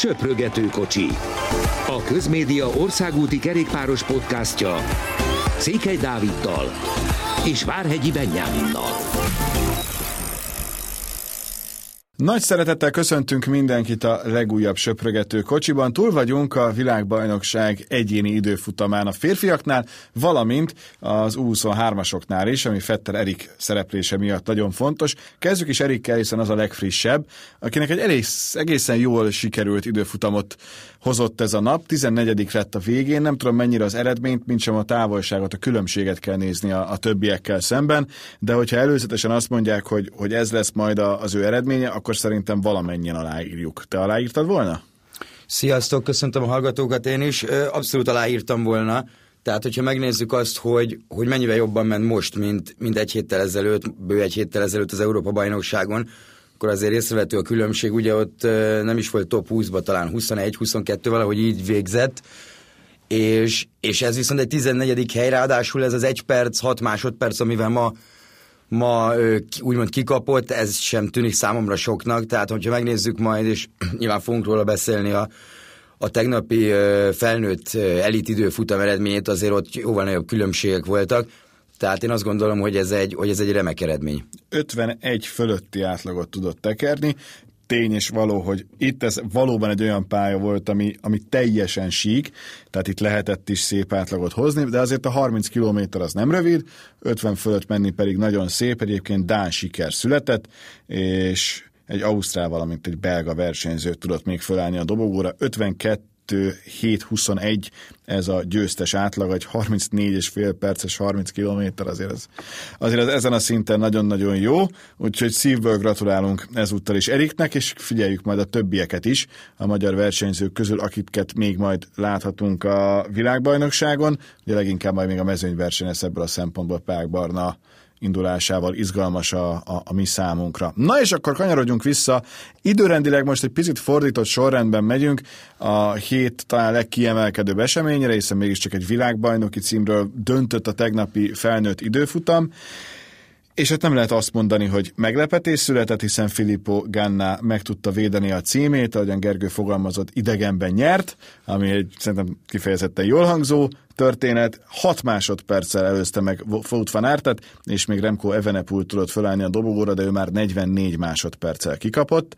Söprögető kocsi. A Közmédia országúti kerékpáros podcastja Székely Dáviddal és Várhegyi Benyáminnal. Nagy szeretettel köszöntünk mindenkit a legújabb söprögető kocsiban. Túl vagyunk a világbajnokság egyéni időfutamán a férfiaknál, valamint az U23-asoknál is, ami Fetter Erik szereplése miatt nagyon fontos. Kezdjük is Erikkel, hiszen az a legfrissebb, akinek egy elég, egészen jól sikerült időfutamot hozott ez a nap. 14. lett a végén, nem tudom mennyire az eredményt, mint sem a távolságot, a különbséget kell nézni a, a többiekkel szemben, de hogyha előzetesen azt mondják, hogy, hogy ez lesz majd az ő eredménye, akkor szerintem valamennyien aláírjuk. Te aláírtad volna? Sziasztok, köszöntöm a hallgatókat én is. Abszolút aláírtam volna. Tehát, hogyha megnézzük azt, hogy, hogy mennyivel jobban ment most, mint, mint egy héttel ezelőtt, bő egy héttel ezelőtt az Európa-bajnokságon, akkor azért észrevető a különbség, ugye ott nem is volt top 20-ba, talán 21-22, valahogy így végzett, és, és ez viszont egy 14. hely, ráadásul ez az 1 perc, 6 másodperc, amivel ma, ma úgymond kikapott, ez sem tűnik számomra soknak, tehát hogyha megnézzük majd, és nyilván fogunk róla beszélni a, a tegnapi felnőtt elitidő futam eredményét, azért ott jóval nagyobb különbségek voltak, tehát én azt gondolom, hogy ez egy, hogy ez egy remek eredmény. 51 fölötti átlagot tudott tekerni, tény és való, hogy itt ez valóban egy olyan pálya volt, ami, ami teljesen sík, tehát itt lehetett is szép átlagot hozni, de azért a 30 km az nem rövid, 50 fölött menni pedig nagyon szép, egyébként Dán siker született, és egy ausztrál, valamint egy belga versenyző tudott még fölállni a dobogóra. 52 7-21 ez a győztes átlag, egy 34 és fél perces 30 kilométer, azért az, azért az ezen a szinten nagyon-nagyon jó, úgyhogy szívből gratulálunk ezúttal is Eriknek, és figyeljük majd a többieket is a magyar versenyzők közül, akiket még majd láthatunk a világbajnokságon, ugye leginkább majd még a mezőnyverseny lesz ebből a szempontból Pák Barna indulásával izgalmas a, a, a mi számunkra. Na és akkor kanyarodjunk vissza. Időrendileg most egy picit fordított sorrendben megyünk a hét talán legkiemelkedőbb eseményre, hiszen mégiscsak egy világbajnoki címről döntött a tegnapi felnőtt időfutam. És hát nem lehet azt mondani, hogy meglepetés született, hiszen Filippo Ganna meg tudta védeni a címét, ahogyan Gergő fogalmazott, idegenben nyert, ami egy szerintem kifejezetten jól hangzó történet. 6 másodperccel előzte meg Wout van Aertet, és még Remco Evenepul tudott fölállni a dobogóra, de ő már 44 másodperccel kikapott.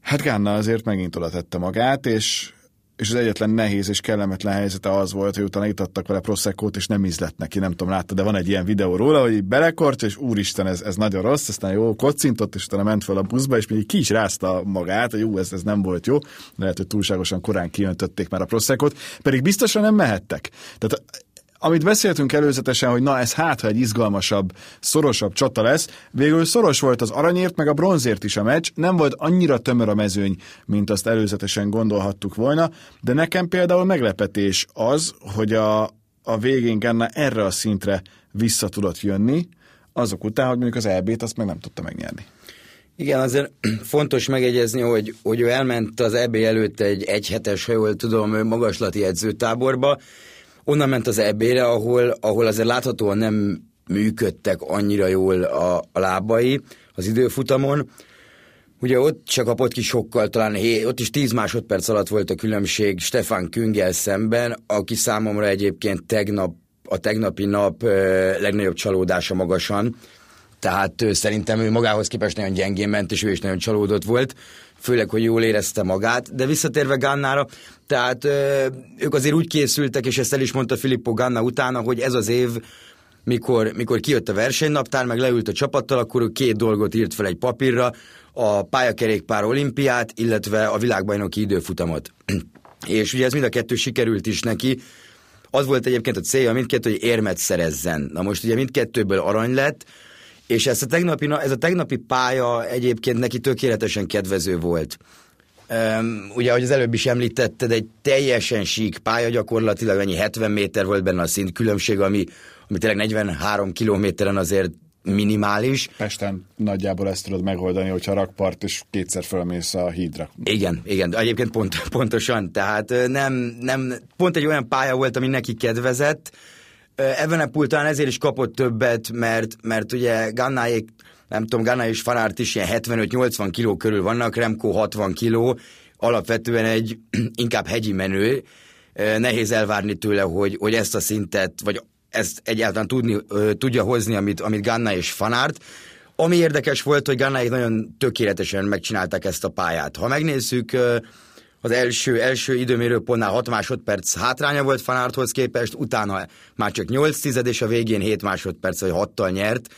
Hát Ganna azért megint oda tette magát, és és az egyetlen nehéz és kellemetlen helyzete az volt, hogy utána itattak vele proszekót, és nem ízlett neki, nem tudom, látta, de van egy ilyen videó róla, hogy belekort, és úristen, ez, ez nagyon rossz, aztán jó, kocintott, és utána ment fel a buszba, és még ki is rázta magát, hogy jó, ez, ez nem volt jó, lehet, hogy túlságosan korán kijöntötték már a proszekót, pedig biztosan nem mehettek. Tehát amit beszéltünk előzetesen, hogy na ez hát, egy izgalmasabb, szorosabb csata lesz, végül szoros volt az aranyért, meg a bronzért is a meccs, nem volt annyira tömör a mezőny, mint azt előzetesen gondolhattuk volna, de nekem például meglepetés az, hogy a, a végén Ganna erre a szintre vissza tudott jönni, azok után, hogy mondjuk az EB-t azt meg nem tudta megnyerni. Igen, azért fontos megegyezni, hogy, hogy ő elment az EB előtt egy egyhetes, ha jól tudom, magaslati edzőtáborba, onnan ment az EB-re, ahol, ahol azért láthatóan nem működtek annyira jól a, a lábai az időfutamon. Ugye ott csak kapott ki sokkal, talán hé, ott is 10 másodperc alatt volt a különbség Stefan Küngel szemben, aki számomra egyébként tegnap, a tegnapi nap legnagyobb csalódása magasan. Tehát szerintem ő magához képest nagyon gyengén ment, és ő is nagyon csalódott volt főleg, hogy jól érezte magát, de visszatérve Gannára, tehát ők azért úgy készültek, és ezt el is mondta Filippo Ganna utána, hogy ez az év, mikor, mikor kijött a versenynaptár, meg leült a csapattal, akkor ő két dolgot írt fel egy papírra, a pályakerékpár olimpiát, illetve a világbajnoki időfutamot. és ugye ez mind a kettő sikerült is neki, az volt egyébként a célja mindkettő, hogy érmet szerezzen. Na most ugye mindkettőből arany lett, és ez a tegnapi, ez a tegnapi pálya egyébként neki tökéletesen kedvező volt. Um, ugye, ahogy az előbb is említetted, egy teljesen sík pálya, gyakorlatilag annyi 70 méter volt benne a szint különbség, ami, ami tényleg 43 kilométeren azért minimális. Pesten nagyjából ezt tudod megoldani, hogyha rakpart, és kétszer fölmész a hídra. Igen, igen, egyébként pont, pontosan, tehát nem, nem, pont egy olyan pálya volt, ami neki kedvezett, Evenepul talán ezért is kapott többet, mert, mert ugye Gannáék, nem tudom, Ganna és Fanárt is ilyen 75-80 kiló körül vannak, Remco 60 kiló, alapvetően egy inkább hegyi menő, nehéz elvárni tőle, hogy, hogy ezt a szintet, vagy ezt egyáltalán tudni, tudja hozni, amit, amit Ganna és Fanárt. Ami érdekes volt, hogy Gannáik nagyon tökéletesen megcsinálták ezt a pályát. Ha megnézzük, az első, első időmérőpontnál 6 másodperc hátránya volt Fanárthoz képest, utána már csak 8 tized, és a végén 7 másodperc vagy 6-tal nyert.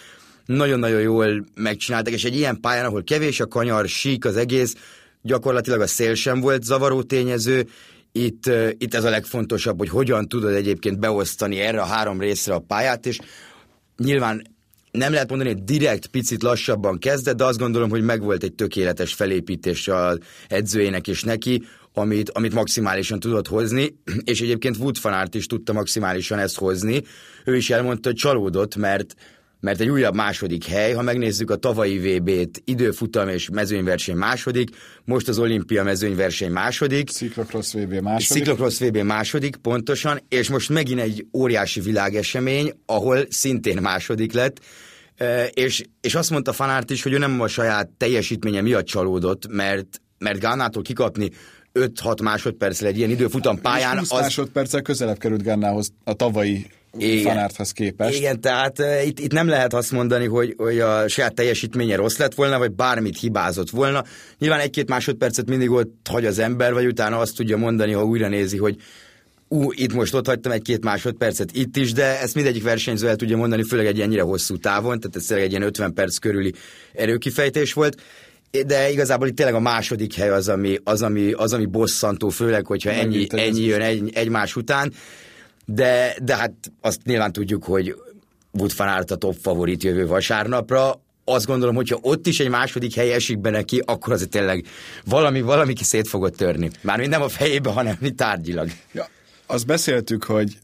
Nagyon-nagyon jól megcsináltak, és egy ilyen pályán, ahol kevés a kanyar, sík az egész, gyakorlatilag a szél sem volt zavaró tényező, itt, itt ez a legfontosabb, hogy hogyan tudod egyébként beosztani erre a három részre a pályát, és nyilván nem lehet mondani, hogy direkt picit lassabban kezdett, de azt gondolom, hogy megvolt egy tökéletes felépítés az edzőjének és neki, amit, amit maximálisan tudott hozni, és egyébként Wood Fanart is tudta maximálisan ezt hozni. Ő is elmondta, hogy csalódott, mert mert egy újabb második hely, ha megnézzük a tavalyi VB-t, időfutam és mezőnyverseny második, most az olimpia mezőnyverseny második. Cyclocross VB második. Cyclocross VB második, pontosan, és most megint egy óriási világesemény, ahol szintén második lett, és, és azt mondta Fanárt is, hogy ő nem a saját teljesítménye miatt csalódott, mert, mert Gánától kikapni 5-6 másodperccel egy ilyen időfutam pályán. És 20 az... másodperccel közelebb került Gánához a tavalyi igen. Fanárthoz képest. Igen, tehát uh, itt, itt nem lehet azt mondani, hogy, hogy a saját teljesítménye rossz lett volna, vagy bármit hibázott volna. Nyilván egy-két másodpercet mindig ott hagy az ember, vagy utána azt tudja mondani, ha újra nézi, hogy ú, itt most ott hagytam egy-két másodpercet itt is, de ezt mindegyik versenyző el tudja mondani, főleg egy ennyire hosszú távon, tehát ez egy ilyen 50 perc körüli erőkifejtés volt de igazából itt tényleg a második hely az, ami, az, ami, az, ami bosszantó, főleg, hogyha ennyi, ennyi jön egy, egymás után de, de hát azt nyilván tudjuk, hogy Wood van a top favorit jövő vasárnapra, azt gondolom, hogyha ott is egy második hely esik be neki, akkor az tényleg valami, valami ki szét fogott törni. Mármint nem a fejébe, hanem tárgyilag. Ja, azt beszéltük, hogy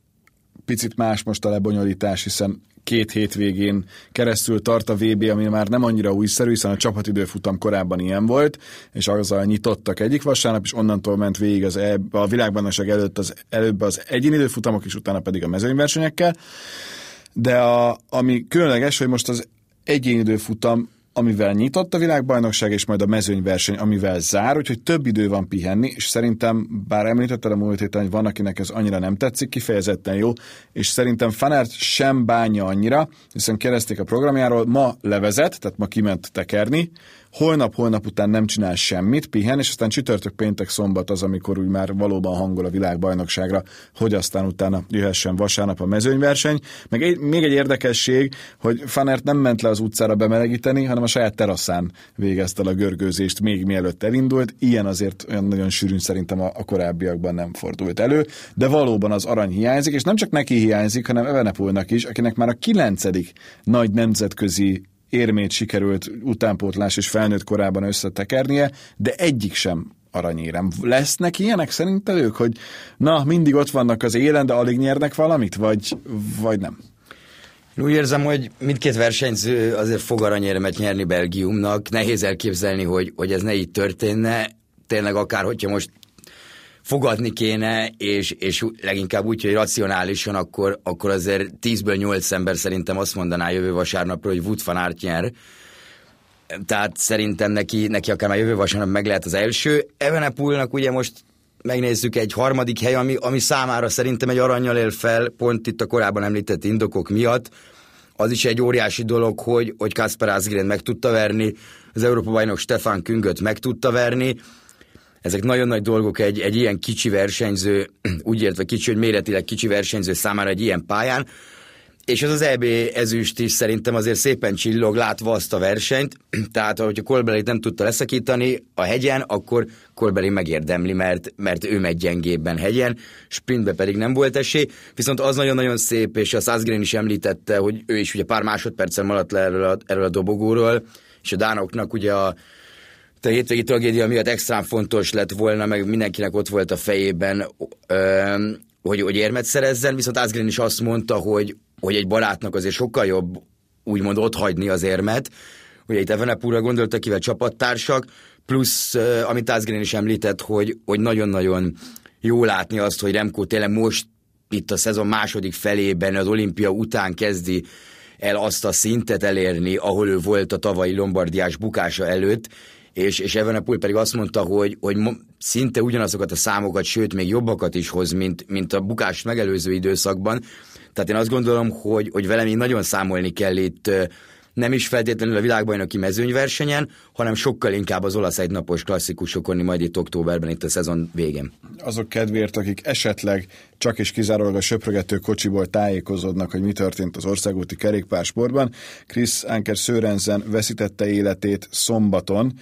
picit más most a lebonyolítás, hiszen két hétvégén keresztül tart a VB, ami már nem annyira újszerű, hiszen a csapatidőfutam korábban ilyen volt, és azzal nyitottak egyik vasárnap, és onnantól ment végig az e, a világbajnokság előtt az, előbb az egyéni időfutamok, és utána pedig a mezőnyversenyekkel. De a, ami különleges, hogy most az egyéni időfutam amivel nyitott a világbajnokság, és majd a mezőnyverseny, amivel zár, úgyhogy több idő van pihenni, és szerintem, bár említetted a múlt héten, hogy van, akinek ez annyira nem tetszik, kifejezetten jó, és szerintem Fanert sem bánja annyira, hiszen kereszték a programjáról, ma levezet, tehát ma kiment tekerni, holnap-holnap után nem csinál semmit, pihen, és aztán csütörtök, péntek, szombat az, amikor úgy már valóban hangol a világbajnokságra, hogy aztán utána jöhessen vasárnap a mezőnyverseny. Meg egy, még egy érdekesség, hogy Fanert nem ment le az utcára bemelegíteni, hanem a saját teraszán végezte a görgőzést még mielőtt elindult. Ilyen azért olyan nagyon sűrűn szerintem a, a korábbiakban nem fordult elő, de valóban az arany hiányzik, és nem csak neki hiányzik, hanem Evenepolnak is, akinek már a kilencedik nagy nemzetközi érmét sikerült utánpótlás és felnőtt korában összetekernie, de egyik sem aranyérem. Lesznek ilyenek szerinted ők, hogy na, mindig ott vannak az élen, de alig nyernek valamit, vagy, vagy nem? Én úgy érzem, hogy mindkét versenyző azért fog aranyérmet nyerni Belgiumnak. Nehéz elképzelni, hogy, hogy ez ne így történne. Tényleg akár, hogyha most fogadni kéne, és, és leginkább úgy, hogy racionálisan, akkor, akkor azért 10-ből 8 ember szerintem azt mondaná jövő vasárnapra, hogy Wood van Aert nyer. Tehát szerintem neki, neki akár már jövő vasárnap meg lehet az első. Evenepulnak ugye most megnézzük egy harmadik hely, ami, ami számára szerintem egy aranyjal él fel, pont itt a korábban említett indokok miatt. Az is egy óriási dolog, hogy, hogy Kasper Asgren meg tudta verni, az Európa bajnok Stefan Küngöt meg tudta verni, ezek nagyon nagy dolgok egy, egy ilyen kicsi versenyző, úgy értve kicsi, hogy méretileg kicsi versenyző számára egy ilyen pályán, és az az EB ezüst is szerintem azért szépen csillog, látva azt a versenyt, tehát hogyha Kolbeli nem tudta leszakítani a hegyen, akkor Kolbeli megérdemli, mert, mert ő megy gyengébben hegyen, sprintbe pedig nem volt esély, viszont az nagyon-nagyon szép, és a Szászgren is említette, hogy ő is ugye pár másodpercen maradt le erről a, erről a dobogóról, és a dánoknak ugye a a hétvégi tragédia miatt extrán fontos lett volna, meg mindenkinek ott volt a fejében, hogy, hogy érmet szerezzen, viszont Asgren is azt mondta, hogy, hogy egy barátnak azért sokkal jobb úgymond ott hagyni az érmet, ugye itt Evenepúra gondoltak, kivel csapattársak, plusz, amit Asgren is említett, hogy, hogy nagyon-nagyon jó látni azt, hogy Remco tényleg most itt a szezon második felében, az olimpia után kezdi el azt a szintet elérni, ahol ő volt a tavalyi Lombardiás bukása előtt, és, és Evenepul pedig azt mondta, hogy, hogy szinte ugyanazokat a számokat, sőt még jobbakat is hoz, mint, mint a bukást megelőző időszakban. Tehát én azt gondolom, hogy, hogy vele még nagyon számolni kell itt nem is feltétlenül a világbajnoki mezőnyversenyen, hanem sokkal inkább az olasz egynapos klasszikusokon, majd itt októberben, itt a szezon végén. Azok kedvéért, akik esetleg csak és kizárólag a söprögető kocsiból tájékozódnak, hogy mi történt az országúti kerékpársportban. Chris Anker Sörensen veszítette életét szombaton,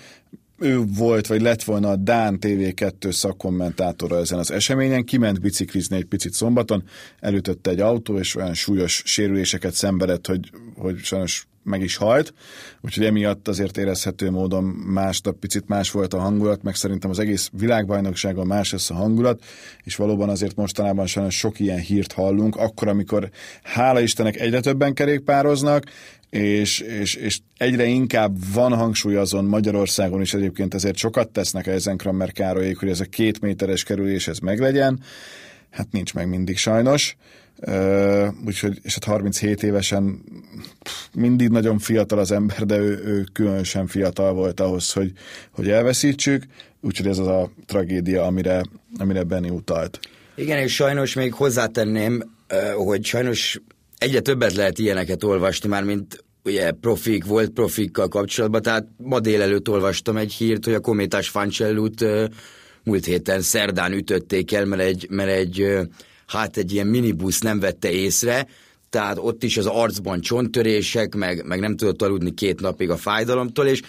ő volt, vagy lett volna a Dán TV2 szakkommentátora ezen az eseményen, kiment biciklizni egy picit szombaton, elütötte egy autó, és olyan súlyos sérüléseket szenvedett, hogy, hogy sajnos meg is halt, úgyhogy emiatt azért érezhető módon másnap picit más volt a hangulat, meg szerintem az egész világbajnokságon más lesz a hangulat, és valóban azért mostanában sajnos sok ilyen hírt hallunk, akkor, amikor hála Istennek egyre többen kerékpároznak, és, és, és egyre inkább van hangsúly azon Magyarországon is egyébként ezért sokat tesznek a Ezenkrammer Károlyék, hogy ez a két méteres kerülés ez meglegyen. Hát nincs meg mindig sajnos. Uh, úgyhogy, és hát 37 évesen mindig nagyon fiatal az ember, de ő, ő különösen fiatal volt ahhoz, hogy, hogy elveszítsük, úgyhogy ez az a tragédia, amire, amire Benny utalt. Igen, és sajnos még hozzátenném, hogy sajnos egyre többet lehet ilyeneket olvasni, már mint ugye profik, volt profikkal kapcsolatban, tehát ma délelőtt olvastam egy hírt, hogy a kométás Fancellut múlt héten szerdán ütötték el, mert egy, mert egy hát egy ilyen minibusz nem vette észre, tehát ott is az arcban csonttörések, meg, meg nem tudott aludni két napig a fájdalomtól, és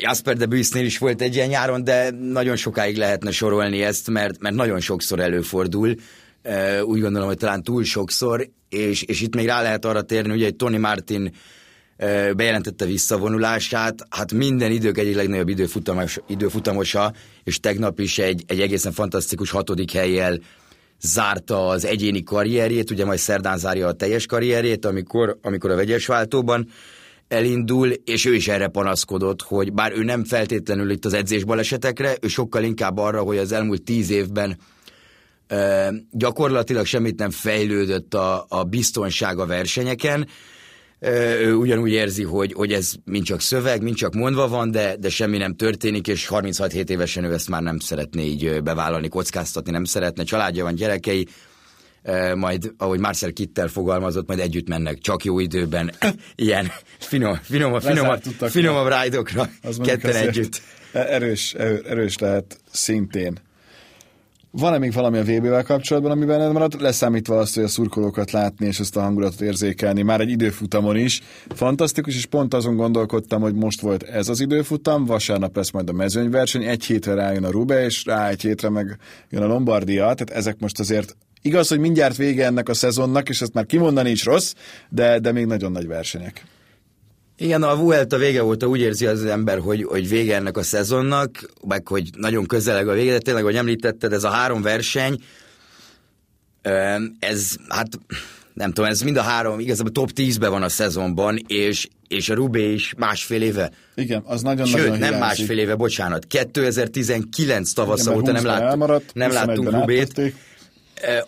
Jasper de Büsznél is volt egy ilyen nyáron, de nagyon sokáig lehetne sorolni ezt, mert, mert nagyon sokszor előfordul, úgy gondolom, hogy talán túl sokszor, és, és itt még rá lehet arra térni, hogy egy Tony Martin bejelentette visszavonulását, hát minden idők egyik legnagyobb időfutamos, időfutamosa, és tegnap is egy, egy egészen fantasztikus hatodik helyjel zárta az egyéni karrierjét, ugye majd szerdán zárja a teljes karrierjét, amikor, amikor a vegyes váltóban elindul, és ő is erre panaszkodott, hogy bár ő nem feltétlenül itt az edzésbalesetekre, ő sokkal inkább arra, hogy az elmúlt tíz évben e, gyakorlatilag semmit nem fejlődött a, a biztonság a versenyeken, ő ugyanúgy érzi, hogy, hogy ez mind csak szöveg, mind csak mondva van, de, de semmi nem történik, és 36-7 évesen ő ezt már nem szeretné így bevállalni, kockáztatni nem szeretne. Családja van, gyerekei, majd, ahogy Marcel Kittel fogalmazott, majd együtt mennek, csak jó időben, ilyen finom, finom, finom, finomabb rájdokra, ketten együtt. Erős, erős lehet szintén. Van-e még valami a VB-vel kapcsolatban, amiben nem maradt? Leszámítva azt, hogy a szurkolókat látni és ezt a hangulatot érzékelni, már egy időfutamon is. Fantasztikus, és pont azon gondolkodtam, hogy most volt ez az időfutam, vasárnap lesz majd a mezőnyverseny, egy hétre rájön a Rube, és rá egy hétre meg jön a Lombardia, tehát ezek most azért Igaz, hogy mindjárt vége ennek a szezonnak, és ezt már kimondani is rossz, de, de még nagyon nagy versenyek. Igen, a Vuelta vége óta úgy érzi az ember, hogy, hogy vége ennek a szezonnak, meg hogy nagyon közeleg a vége, de tényleg, hogy említetted, ez a három verseny, ez, hát nem tudom, ez mind a három, igazából top 10-ben van a szezonban, és, és a Rubé is másfél éve. Igen, az nagyon Sőt, nagyon nem másfél éve, bocsánat, 2019 tavasza óta nem, lát, elmaradt, nem láttunk Rubét. átvették.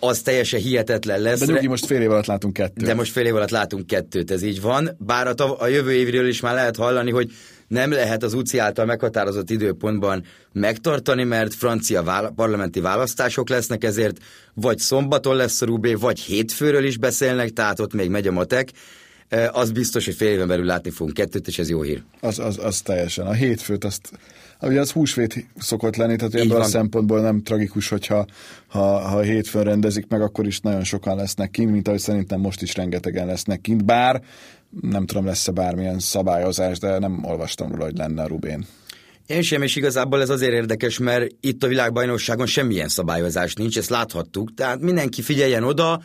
Az teljesen hihetetlen lesz. De nyugi, most fél év alatt látunk kettőt. De most fél év alatt látunk kettőt, ez így van. Bár a, tav- a jövő évről is már lehet hallani, hogy nem lehet az UCI által meghatározott időpontban megtartani, mert francia vála- parlamenti választások lesznek, ezért vagy szombaton lesz a Rubé, vagy hétfőről is beszélnek, tehát ott még megy a matek. Az biztos, hogy fél éven belül látni fogunk kettőt, és ez jó hír. Az, az, az teljesen. A hétfőt, azt, ugye az húsvét szokott lenni, tehát ebből a van. szempontból nem tragikus, hogyha ha, ha hétfőn rendezik meg, akkor is nagyon sokan lesznek kint, mint ahogy szerintem most is rengetegen lesznek kint, bár nem tudom, lesz-e bármilyen szabályozás, de nem olvastam róla, hogy lenne a Rubén. Én sem, és igazából ez azért érdekes, mert itt a világbajnokságon semmilyen szabályozás nincs, ezt láthattuk, tehát mindenki figyeljen oda,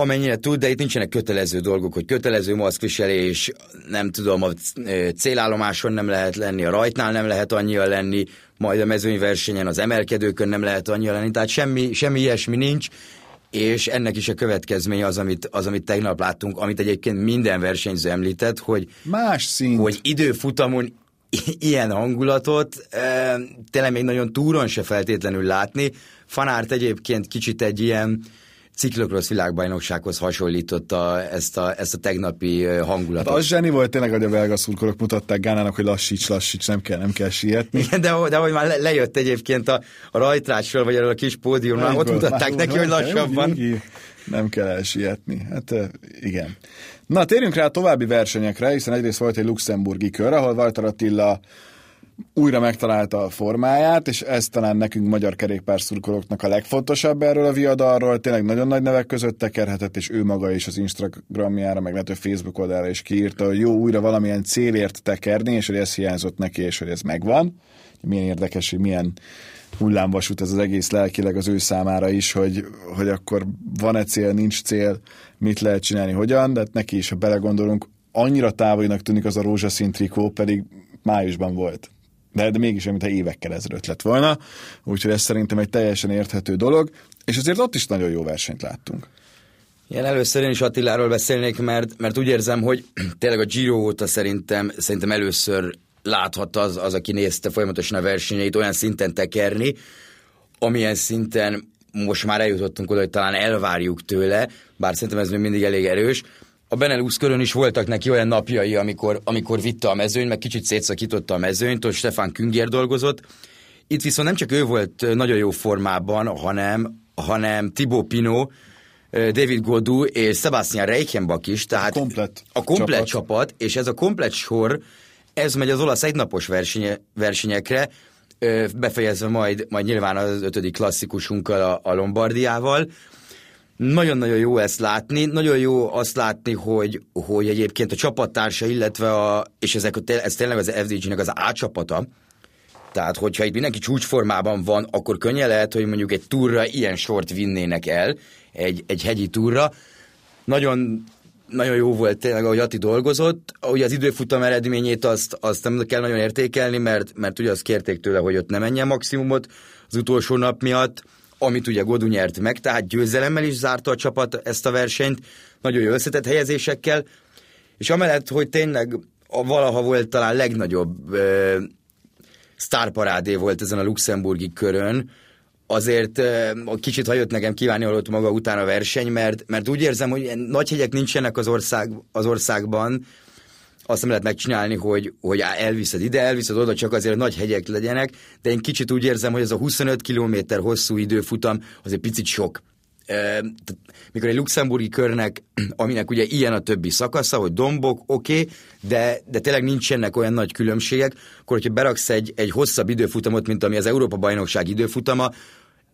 amennyire tud, de itt nincsenek kötelező dolgok, hogy kötelező maszkviselés, nem tudom, a célállomáson nem lehet lenni, a rajtnál nem lehet annyira lenni, majd a mezőnyversenyen, az emelkedőkön nem lehet annyira lenni, tehát semmi, semmi ilyesmi nincs, és ennek is a következménye az, amit, az, amit tegnap láttunk, amit egyébként minden versenyző említett, hogy Más szint. hogy időfutamon ilyen hangulatot e, tényleg még nagyon túron se feltétlenül látni. Fanárt egyébként kicsit egy ilyen ciklokrosz világbajnoksághoz hasonlította ezt a, ezt a tegnapi hangulatot. Hát az zseni volt tényleg, hogy a belga szurkolók mutatták Gánának, hogy lassíts, lassíts, nem kell, nem kell sietni. Igen, de, de hogy már lejött egyébként a, a rajtrásról, vagy a kis pódiumról, ott mutatták neki, hogy lassabban. Nem kell elsietni. Hát igen. Na, térjünk rá a további versenyekre, hiszen egyrészt volt egy luxemburgi kör, ahol Walter Attila újra megtalálta a formáját, és ez talán nekünk magyar kerékpárszurkolóknak a legfontosabb erről a viadalról. Tényleg nagyon nagy nevek között tekerhetett, és ő maga is az Instagramjára, meg lehet, Facebook oldalára is kiírta, hogy jó, újra valamilyen célért tekerni, és hogy ez hiányzott neki, és hogy ez megvan. Milyen érdekes, hogy milyen hullámvasút ez az egész lelkileg az ő számára is, hogy, hogy akkor van-e cél, nincs cél, mit lehet csinálni, hogyan, de hát neki is, ha belegondolunk, annyira távolinak tűnik az a rózsaszín trikó, pedig májusban volt. De, de mégis, mintha évekkel ezelőtt lett volna, úgyhogy ez szerintem egy teljesen érthető dolog, és azért ott is nagyon jó versenyt láttunk. Igen, először én is Attiláról beszélnék, mert, mert úgy érzem, hogy tényleg a Giro óta szerintem, szerintem először láthatta az, az, aki nézte folyamatosan a versenyeit olyan szinten tekerni, amilyen szinten most már eljutottunk oda, hogy talán elvárjuk tőle, bár szerintem ez még mindig elég erős. A Benelux körön is voltak neki olyan napjai, amikor, amikor vitte a mezőny, meg kicsit szétszakította a mezőnyt, hogy Stefan Künger dolgozott. Itt viszont nem csak ő volt nagyon jó formában, hanem, hanem Thibaut Pinot, David Godú és Sebastian Reichenbach is, tehát a komplet, a komplet csapat. csapat, és ez a komplet sor ez megy az olasz egynapos versenye, versenyekre, befejezve majd, majd nyilván az ötödik klasszikusunkkal, a, a Lombardiával. Nagyon-nagyon jó ezt látni, nagyon jó azt látni, hogy, hogy egyébként a csapattársa, illetve a, és ezek, ez tényleg az FDG-nek az átsapata, tehát, hogyha itt mindenki csúcsformában van, akkor könnyen lehet, hogy mondjuk egy túra ilyen sort vinnének el, egy, egy hegyi túra. Nagyon nagyon jó volt tényleg, ahogy Ati dolgozott. Ugye az időfutam eredményét azt, azt nem kell nagyon értékelni, mert, mert ugye azt kérték tőle, hogy ott ne menjen maximumot az utolsó nap miatt, amit ugye Godu nyert meg, tehát győzelemmel is zárta a csapat ezt a versenyt, nagyon jó összetett helyezésekkel, és amellett, hogy tényleg a valaha volt talán legnagyobb ö, sztárparádé volt ezen a luxemburgi körön, azért kicsit hajott nekem kívánni alatt maga után a verseny, mert, mert úgy érzem, hogy nagy hegyek nincsenek az, ország, az országban, azt nem lehet megcsinálni, hogy, hogy elviszed ide, elviszed oda, csak azért nagy hegyek legyenek, de én kicsit úgy érzem, hogy ez a 25 km hosszú időfutam az egy picit sok. Mikor egy luxemburgi körnek, aminek ugye ilyen a többi szakasza, hogy dombok, oké, okay, de, de tényleg nincsenek olyan nagy különbségek, akkor hogyha beraksz egy, egy hosszabb időfutamot, mint ami az Európa-bajnokság időfutama,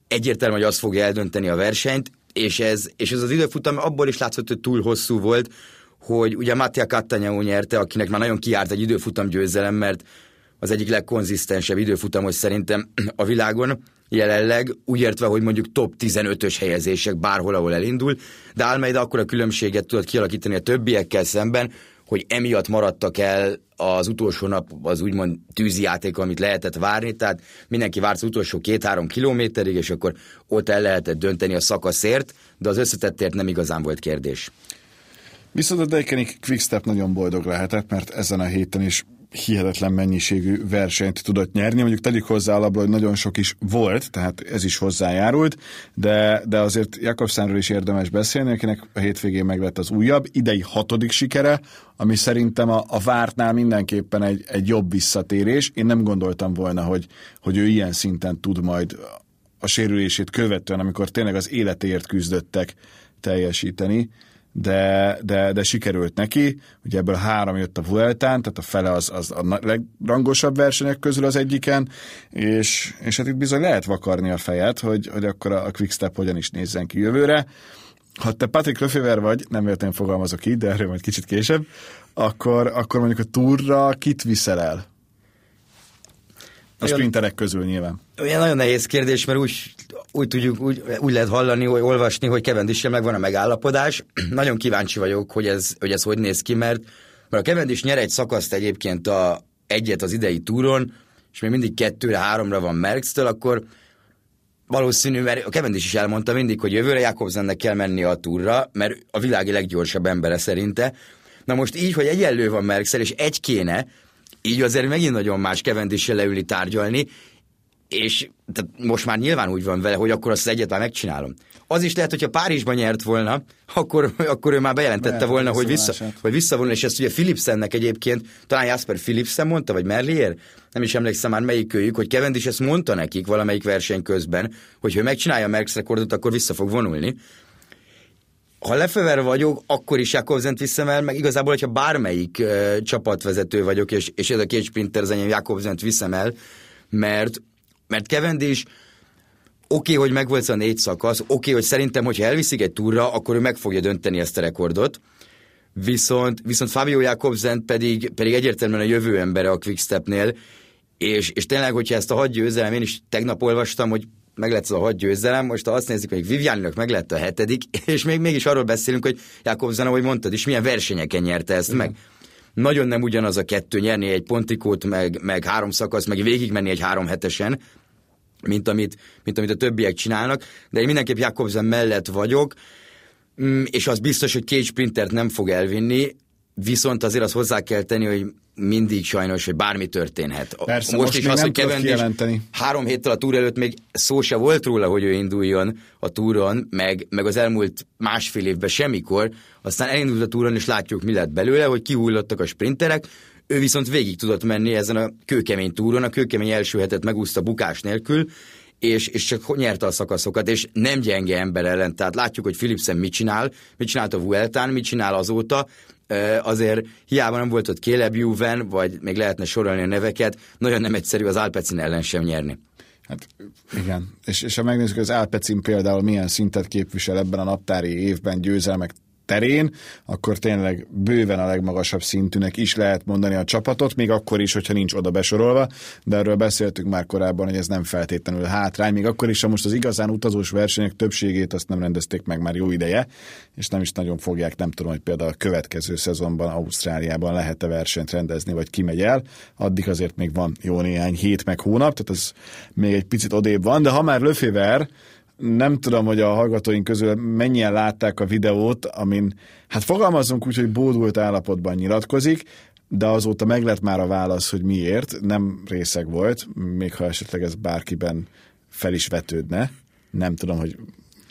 egyértelmű, hogy az fogja eldönteni a versenyt, és ez, és ez az időfutam abból is látszott, hogy túl hosszú volt, hogy ugye Mattia Cattanyau nyerte, akinek már nagyon kiárt egy időfutam győzelem, mert az egyik legkonzisztensebb időfutamos szerintem a világon jelenleg, úgy értve, hogy mondjuk top 15-ös helyezések bárhol, ahol elindul, de Almeida akkor a különbséget tudott kialakítani a többiekkel szemben, hogy emiatt maradtak el az utolsó nap az úgymond tűzijáték, amit lehetett várni, tehát mindenki várt az utolsó két-három kilométerig, és akkor ott el lehetett dönteni a szakaszért, de az összetettért nem igazán volt kérdés. Viszont a Deikenik Quickstep nagyon boldog lehetett, mert ezen a héten is hihetetlen mennyiségű versenyt tudott nyerni. Mondjuk tegyük hozzá alapból, hogy nagyon sok is volt, tehát ez is hozzájárult, de, de azért Jakobszánról is érdemes beszélni, akinek a hétvégén meg lett az újabb, idei hatodik sikere, ami szerintem a, a vártnál mindenképpen egy, egy jobb visszatérés. Én nem gondoltam volna, hogy, hogy ő ilyen szinten tud majd a sérülését követően, amikor tényleg az életéért küzdöttek teljesíteni de, de, de sikerült neki, ugye ebből három jött a Vueltán, tehát a fele az, az a legrangosabb versenyek közül az egyiken, és, és hát itt bizony lehet vakarni a fejet, hogy, hogy akkor a Quickstep hogyan is nézzen ki jövőre. Ha te Patrick Lefever vagy, nem véletlenül fogalmazok így, de erről majd kicsit később, akkor, akkor mondjuk a túrra kit viszel el? A sprinterek közül nyilván. Olyan nagyon nehéz kérdés, mert úgy, úgy tudjuk, úgy, úgy lehet hallani, hogy olvasni, hogy Cavendish megvan a megállapodás. nagyon kíváncsi vagyok, hogy ez, hogy ez hogy néz ki, mert, mert a Cavendish nyer egy szakaszt egyébként a, egyet az idei túron, és még mindig kettőre, háromra van Merckx-től, akkor valószínű, mert a Cavendish is elmondta mindig, hogy jövőre Jakobsennek kell menni a túra, mert a világi leggyorsabb embere szerinte. Na most így, hogy egyenlő van merckx és egy kéne, így azért megint nagyon más Cavendish leülni tárgyalni. És tehát most már nyilván úgy van vele, hogy akkor azt az egyet már megcsinálom. Az is lehet, hogyha Párizsban nyert volna, akkor, akkor ő már bejelentette Lehet, volna, hogy, vissza, hogy visszavonul, és ezt ugye Philipsennek egyébként, talán Jasper Philipsen mondta, vagy Merlier, nem is emlékszem már melyik őjük, hogy Cavendish ezt mondta nekik valamelyik verseny közben, hogy ha megcsinálja a Merckx rekordot, akkor vissza fog vonulni. Ha Lefever vagyok, akkor is Jakobsent viszem el, meg igazából, hogyha bármelyik uh, csapatvezető vagyok, és, és ez a két sprinter az enyém, Jakobsent viszem el, mert, mert Cavendish oké, okay, hogy megvolt a négy szakasz, oké, okay, hogy szerintem, hogyha elviszik egy túra, akkor ő meg fogja dönteni ezt a rekordot, viszont, viszont Fabio Jakobsen pedig, pedig egyértelműen a jövő embere a Quickstepnél, és, és tényleg, hogyha ezt a hat győzelem, én is tegnap olvastam, hogy meg lett ez a hat győzelem, most ha azt nézzük, még Vivianinak meg lett a hetedik, és még mégis arról beszélünk, hogy Jakobsen, ahogy mondtad is, milyen versenyeken nyerte ezt mm. meg. Nagyon nem ugyanaz a kettő nyerni egy pontikót, meg, meg három szakasz, meg végigmenni egy három hetesen, mint amit, mint amit a többiek csinálnak, de én mindenképp Jakobsen mellett vagyok, mm, és az biztos, hogy két sprintert nem fog elvinni, viszont azért azt hozzá kell tenni, hogy mindig sajnos, hogy bármi történhet. Persze, most, most is az, hogy Cavendish három héttel a túr előtt még szó se volt róla, hogy ő induljon a túron, meg, meg az elmúlt másfél évben semmikor, aztán elindult a túron, és látjuk, mi lett belőle, hogy kihullottak a sprinterek, ő viszont végig tudott menni ezen a kőkemény túron, a kőkemény első hetet megúszta bukás nélkül, és, és csak nyerte a szakaszokat, és nem gyenge ember ellen. Tehát látjuk, hogy Philipsen mit csinál, mit csinált a Vueltán, mit csinál azóta, azért hiába nem volt ott Caleb Juven, vagy még lehetne sorolni a neveket, nagyon nem egyszerű az Alpecin ellen sem nyerni. Hát igen, és, és ha megnézzük, az Alpecin például milyen szintet képvisel ebben a naptári évben győzelmek terén, akkor tényleg bőven a legmagasabb szintűnek is lehet mondani a csapatot, még akkor is, hogyha nincs oda besorolva, de erről beszéltünk már korábban, hogy ez nem feltétlenül hátrány, még akkor is, ha most az igazán utazós versenyek többségét azt nem rendezték meg már jó ideje, és nem is nagyon fogják, nem tudom, hogy például a következő szezonban Ausztráliában lehet-e versenyt rendezni, vagy kimegy el, addig azért még van jó néhány hét meg hónap, tehát ez még egy picit odébb van, de ha már Löféver, nem tudom, hogy a hallgatóink közül mennyien látták a videót, amin, hát fogalmazunk úgy, hogy bódult állapotban nyilatkozik, de azóta meg lett már a válasz, hogy miért, nem részeg volt, még ha esetleg ez bárkiben fel is vetődne. Nem tudom, hogy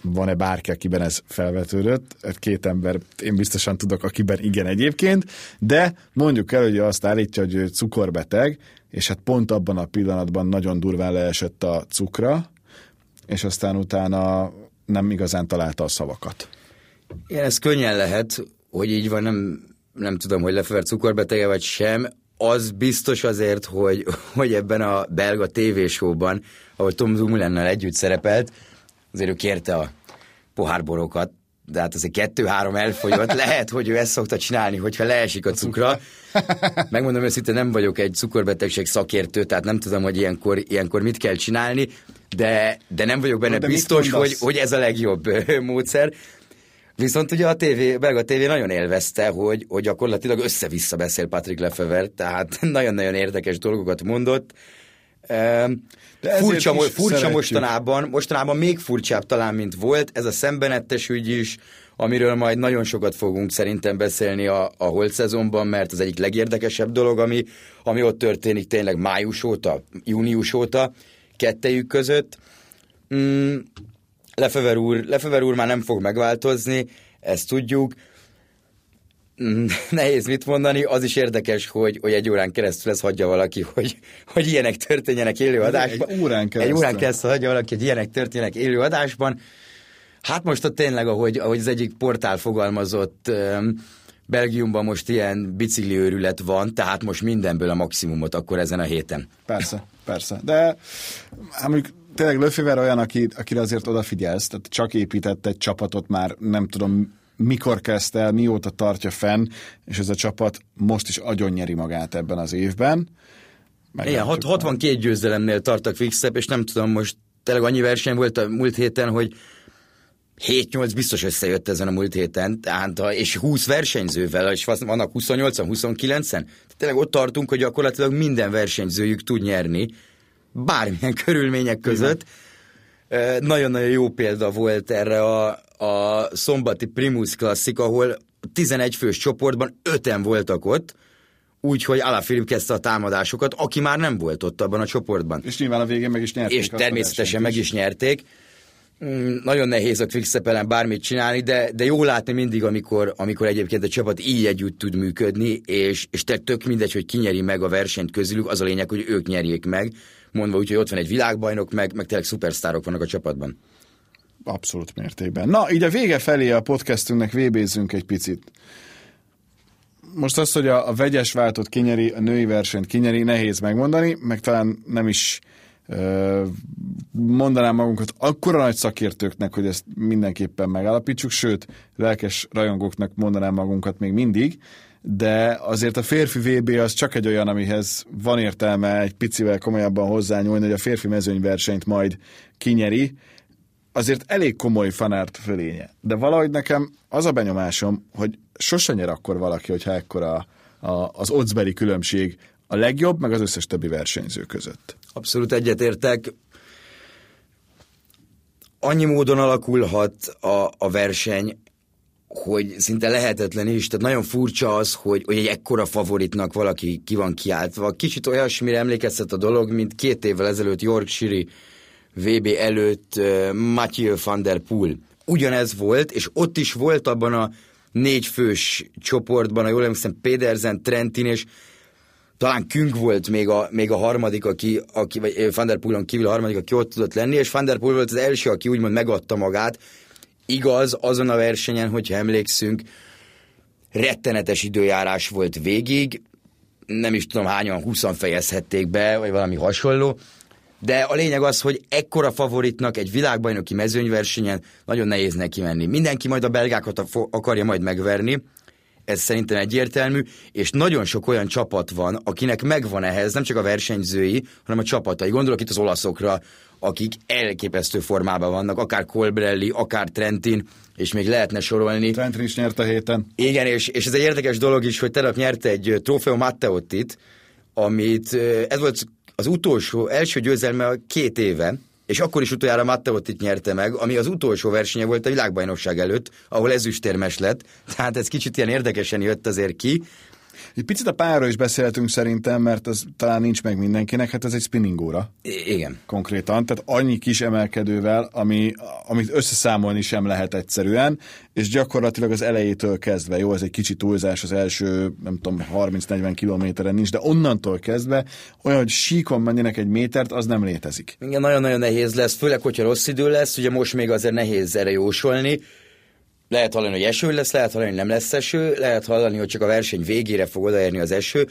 van-e bárki, akiben ez felvetődött. Két ember, én biztosan tudok, akiben igen egyébként, de mondjuk el, hogy azt állítja, hogy ő cukorbeteg, és hát pont abban a pillanatban nagyon durván leesett a cukra, és aztán utána nem igazán találta a szavakat. Igen, ez könnyen lehet, hogy így van, nem, nem tudom, hogy Lefever cukorbetege vagy sem, az biztos azért, hogy, hogy ebben a belga tévésóban, ahol Tom Dumoulin-nel együtt szerepelt, azért ő kérte a pohárborokat, de hát azért kettő-három elfogyott. Lehet, hogy ő ezt szokta csinálni, hogyha leesik a cukra. Megmondom őszintén, nem vagyok egy cukorbetegség szakértő, tehát nem tudom, hogy ilyenkor, ilyenkor mit kell csinálni de, de nem vagyok benne de biztos, hogy, hogy ez a legjobb módszer. Viszont ugye a TV, belga TV nagyon élvezte, hogy, hogy gyakorlatilag össze-vissza beszél Patrick Lefever, tehát nagyon-nagyon érdekes dolgokat mondott. De furcsa, furcsa mostanában, mostanában még furcsább talán, mint volt, ez a szembenettes ügy is, amiről majd nagyon sokat fogunk szerintem beszélni a, a holt szezonban, mert az egyik legérdekesebb dolog, ami, ami ott történik tényleg május óta, június óta, kettejük között. Mm, Lefever, úr, Lefever úr már nem fog megváltozni, ezt tudjuk. Mm, nehéz mit mondani, az is érdekes, hogy, hogy egy órán keresztül ez hagyja valaki, hogy, hogy ilyenek történjenek élő adásban. Egy órán keresztül. Egy órán keresztül hagyja valaki, hogy ilyenek történjenek élő adásban. Hát most ott tényleg, ahogy, ahogy az egyik portál fogalmazott, Belgiumban most ilyen bicikliőrület van, tehát most mindenből a maximumot akkor ezen a héten. Persze, persze. De hát mondjuk tényleg Löféver olyan, aki, akire azért odafigyelsz, tehát csak épített egy csapatot már, nem tudom, mikor kezdte el, mióta tartja fenn, és ez a csapat most is agyon nyeri magát ebben az évben. Igen, 62 győzelemnél tartak fixebb, és nem tudom, most tényleg annyi verseny volt a múlt héten, hogy 7-8 biztos összejött ezen a múlt héten, tehát, és 20 versenyzővel, és vannak 28-an, 29-en. Tényleg ott tartunk, hogy gyakorlatilag minden versenyzőjük tud nyerni, bármilyen körülmények között. Nagyon-nagyon jó példa volt erre a, a szombati Primus Classic, ahol 11 fős csoportban öten voltak ott, úgyhogy Alaphilipp kezdte a támadásokat, aki már nem volt ott abban a csoportban. És nyilván a végén meg is nyerték. És természetesen meg is nyerték. Mm, nagyon nehéz a quickstep bármit csinálni, de, de jó látni mindig, amikor, amikor egyébként a csapat így együtt tud működni, és, és tök mindegy, hogy ki nyeri meg a versenyt közülük, az a lényeg, hogy ők nyerjék meg, mondva úgy, hogy ott van egy világbajnok, meg, meg tényleg szupersztárok vannak a csapatban. Abszolút mértékben. Na, így a vége felé a podcastünknek vébézzünk egy picit. Most azt, hogy a, a vegyes váltott kinyeri, a női versenyt kinyeri, nehéz megmondani, meg talán nem is mondanám magunkat akkora nagy szakértőknek, hogy ezt mindenképpen megállapítsuk, sőt, lelkes rajongóknak mondanám magunkat még mindig, de azért a férfi VB az csak egy olyan, amihez van értelme egy picivel komolyabban hozzányúlni, hogy a férfi mezőnyversenyt majd kinyeri, azért elég komoly fanárt fölénye. De valahogy nekem az a benyomásom, hogy sose nyer akkor valaki, hogyha ekkora a, az oddsbeli különbség a legjobb, meg az összes többi versenyző között. Abszolút egyetértek. Annyi módon alakulhat a, a verseny, hogy szinte lehetetlen is, tehát nagyon furcsa az, hogy, hogy egy ekkora favoritnak valaki ki van kiáltva. Kicsit olyasmire emlékeztet a dolog, mint két évvel ezelőtt Yorkshire VB előtt uh, Mathieu van der Poel. Ugyanez volt, és ott is volt abban a négy fős csoportban, a jól emlékszem, Pedersen, Trentin, és talán Künk volt még a, még a harmadik, aki, aki, vagy Van der Poelon kívül a harmadik, aki ott tudott lenni, és Van der Poel volt az első, aki úgymond megadta magát. Igaz, azon a versenyen, hogyha emlékszünk, rettenetes időjárás volt végig, nem is tudom hányan, 20 fejezhették be, vagy valami hasonló, de a lényeg az, hogy ekkora favoritnak egy világbajnoki mezőnyversenyen nagyon nehéz neki menni. Mindenki majd a belgákat akarja majd megverni, ez szerintem egyértelmű, és nagyon sok olyan csapat van, akinek megvan ehhez nem csak a versenyzői, hanem a csapatai. Gondolok itt az olaszokra, akik elképesztő formában vannak, akár Colbrelli, akár Trentin, és még lehetne sorolni. Trentin is nyerte héten. Igen, és, és ez egy érdekes dolog is, hogy tegnap nyerte egy Trofeo Matteottit, amit ez volt az utolsó, első győzelme a két éve, és akkor is utoljára Matteot itt nyerte meg, ami az utolsó versenye volt a világbajnokság előtt, ahol ezüstérmes lett, tehát ez kicsit ilyen érdekesen jött azért ki, egy picit a pályáról is beszéltünk szerintem, mert az talán nincs meg mindenkinek, hát ez egy spinning óra. Igen. Konkrétan, tehát annyi kis emelkedővel, ami, amit összeszámolni sem lehet egyszerűen, és gyakorlatilag az elejétől kezdve, jó, ez egy kicsit túlzás az első, nem tudom, 30-40 kilométeren nincs, de onnantól kezdve olyan, hogy síkon menjenek egy métert, az nem létezik. Igen, nagyon-nagyon nehéz lesz, főleg, hogyha rossz idő lesz, ugye most még azért nehéz erre jósolni, lehet hallani, hogy eső lesz, lehet hallani, hogy nem lesz eső, lehet hallani, hogy csak a verseny végére fog odaérni az eső.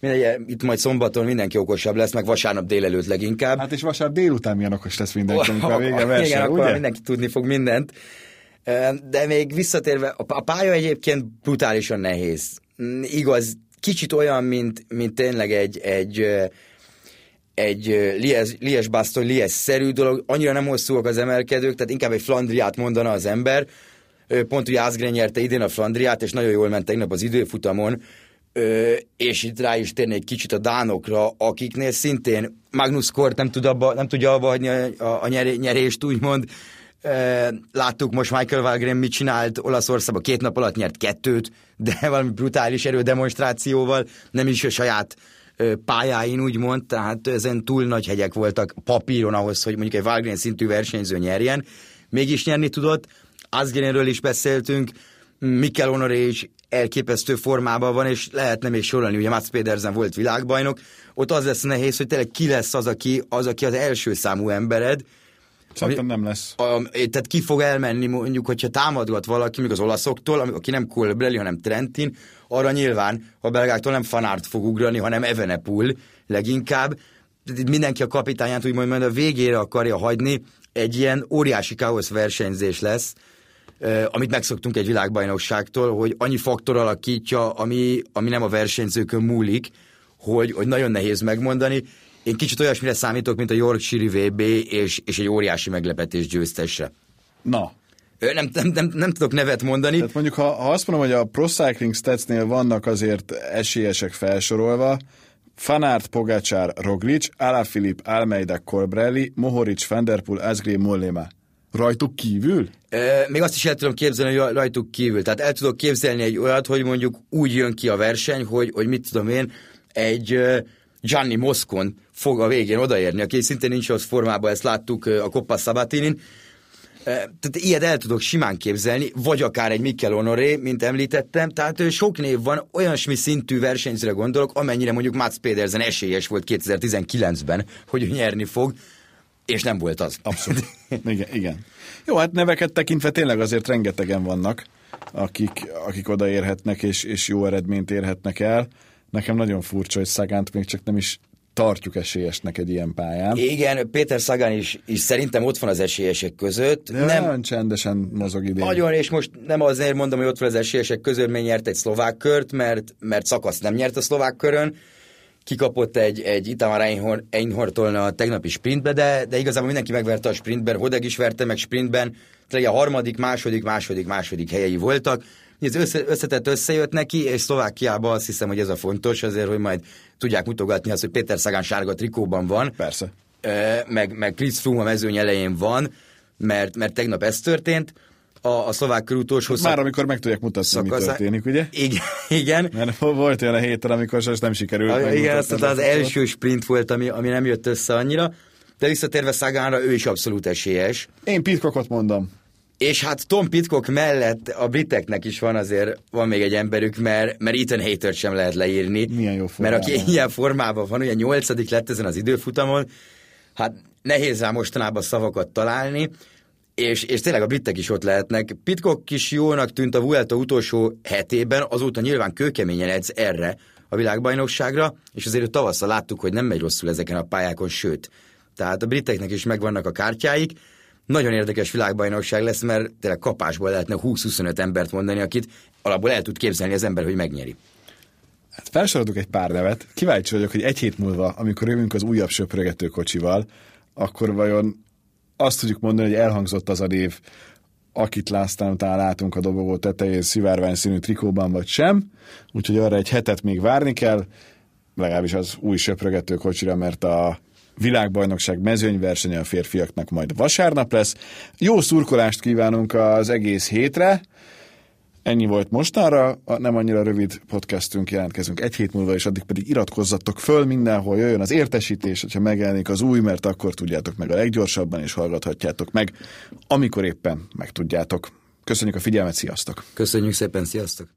Mindegy, itt majd szombaton mindenki okosabb lesz, meg vasárnap délelőtt leginkább. Hát és vasárnap délután milyen okos lesz mindenki, amikor a vége verseny, Igen, ugye? akkor mindenki tudni fog mindent. De még visszatérve, a pálya egyébként brutálisan nehéz. Mm, igaz, kicsit olyan, mint, mint tényleg egy, egy egy Lies, Baston, Lies-szerű dolog, annyira nem hosszúak az emelkedők, tehát inkább egy Flandriát mondana az ember, pont ugye Asgren nyerte idén a Flandriát, és nagyon jól ment tegnap az időfutamon, és itt rá is térnék kicsit a dánokra, akiknél szintén Magnus Kort nem, tud abba, nem tudja abba hagyni a, a nyerést, úgymond. Láttuk most Michael Valgren mit csinált Olaszországban, két nap alatt nyert kettőt, de valami brutális erődemonstrációval, nem is a saját pályáin, úgymond, tehát ezen túl nagy hegyek voltak papíron ahhoz, hogy mondjuk egy Valgren szintű versenyző nyerjen. Mégis nyerni tudott, Asgrenről is beszéltünk, Mikkel Honoré is elképesztő formában van, és lehetne még sorolni, ugye Mats Pedersen volt világbajnok, ott az lesz nehéz, hogy tényleg ki lesz az, aki az, aki az első számú embered, Szerintem nem lesz. A, tehát ki fog elmenni, mondjuk, hogyha támadgat valaki, még az olaszoktól, aki nem Colbrelli, hanem Trentin, arra nyilván a belgáktól nem Fanárt fog ugrani, hanem Evenepul leginkább. Mindenki a kapitányát úgymond majd a végére akarja hagyni, egy ilyen óriási káosz versenyzés lesz, amit megszoktunk egy világbajnokságtól, hogy annyi faktor alakítja, ami, ami nem a versenyzőkön múlik, hogy, hogy nagyon nehéz megmondani. Én kicsit olyasmire számítok, mint a Yorkshire VB, és, és egy óriási meglepetés győztesre. Na, nem, nem, nem, nem tudok nevet mondani. Tehát mondjuk, ha, ha azt mondom, hogy a Pro Cycling Statsnél vannak azért esélyesek felsorolva, Fanart, Pogacsár, Roglic, Alaphilipp, Almeida, Colbrelli, Mohoric, Vanderpool, Asgreen, Mollema. Rajtuk kívül? E, még azt is el tudom képzelni, hogy rajtuk kívül. Tehát el tudok képzelni egy olyat, hogy mondjuk úgy jön ki a verseny, hogy, hogy mit tudom én, egy Gianni Moscon fog a végén odaérni, aki szintén nincs az formában, ezt láttuk a Coppa Sabatinin, tehát ilyet el tudok simán képzelni, vagy akár egy Mikkel Honoré, mint említettem, tehát sok név van, olyasmi szintű versenyzőre gondolok, amennyire mondjuk Mats Pedersen esélyes volt 2019-ben, hogy nyerni fog, és nem volt az. Abszolút. igen, igen. Jó, hát neveket tekintve tényleg azért rengetegen vannak, akik, akik odaérhetnek, és, és jó eredményt érhetnek el. Nekem nagyon furcsa, hogy Szagánt még csak nem is tartjuk esélyesnek egy ilyen pályán. Igen, Péter Szagán is, is szerintem ott van az esélyesek között. De nem csendesen mozog idén. Nagyon, és most nem azért mondom, hogy ott van az esélyesek között, mert nyert egy szlovák kört, mert, mert szakasz nem nyert a szlovák körön, kikapott egy, egy Itamar Einhortól a tegnapi sprintbe, de, de igazából mindenki megverte a sprintben, Hodeg is verte meg sprintben, tehát a harmadik, második, második, második helyei voltak, ez össze, összetett összejött neki, és Szlovákiában azt hiszem, hogy ez a fontos, azért, hogy majd tudják mutogatni azt, hogy Péter Szagán sárga trikóban van. Persze. Meg, meg Chris Froome a mezőny elején van, mert, mert tegnap ez történt. A, a szlovák körútós Már amikor meg tudják mutatni, szakasz... mi történik, ugye? Igen. igen. Mert volt olyan a héten, amikor most nem sikerült. A, igen, azt az, az első sprint volt, ami, ami nem jött össze annyira. De visszatérve Szagánra, ő is abszolút esélyes. Én Pitcockot mondom. És hát Tom Pitcock mellett a briteknek is van azért, van még egy emberük, mert, mert Ethan Hater sem lehet leírni. Milyen jó formában. Mert aki ilyen formában van, ugye nyolcadik lett ezen az időfutamon, hát nehéz rá mostanában szavakat találni, és, és tényleg a britek is ott lehetnek. Pitcock is jónak tűnt a Vuelta utolsó hetében, azóta nyilván kőkeményen edz erre a világbajnokságra, és azért tavasszal láttuk, hogy nem megy rosszul ezeken a pályákon, sőt. Tehát a briteknek is megvannak a kártyáik, nagyon érdekes világbajnokság lesz, mert tényleg kapásból lehetne 20-25 embert mondani, akit alapból el tud képzelni az ember, hogy megnyeri. Hát felsoroltuk egy pár nevet. Kíváncsi vagyok, hogy egy hét múlva, amikor jövünk az újabb söprögető kocsival, akkor vajon azt tudjuk mondani, hogy elhangzott az a név, akit láztán után látunk a dobogó tetején szivárvány színű trikóban, vagy sem. Úgyhogy arra egy hetet még várni kell, legalábbis az új söprögető kocsira, mert a világbajnokság mezőnyversenye a férfiaknak majd vasárnap lesz. Jó szurkolást kívánunk az egész hétre. Ennyi volt mostanra, a nem annyira rövid podcastünk, jelentkezünk egy hét múlva, és addig pedig iratkozzatok föl mindenhol, jöjjön az értesítés, hogyha megjelenik az új, mert akkor tudjátok meg a leggyorsabban, és hallgathatjátok meg, amikor éppen megtudjátok. Köszönjük a figyelmet, sziasztok! Köszönjük szépen, sziasztok!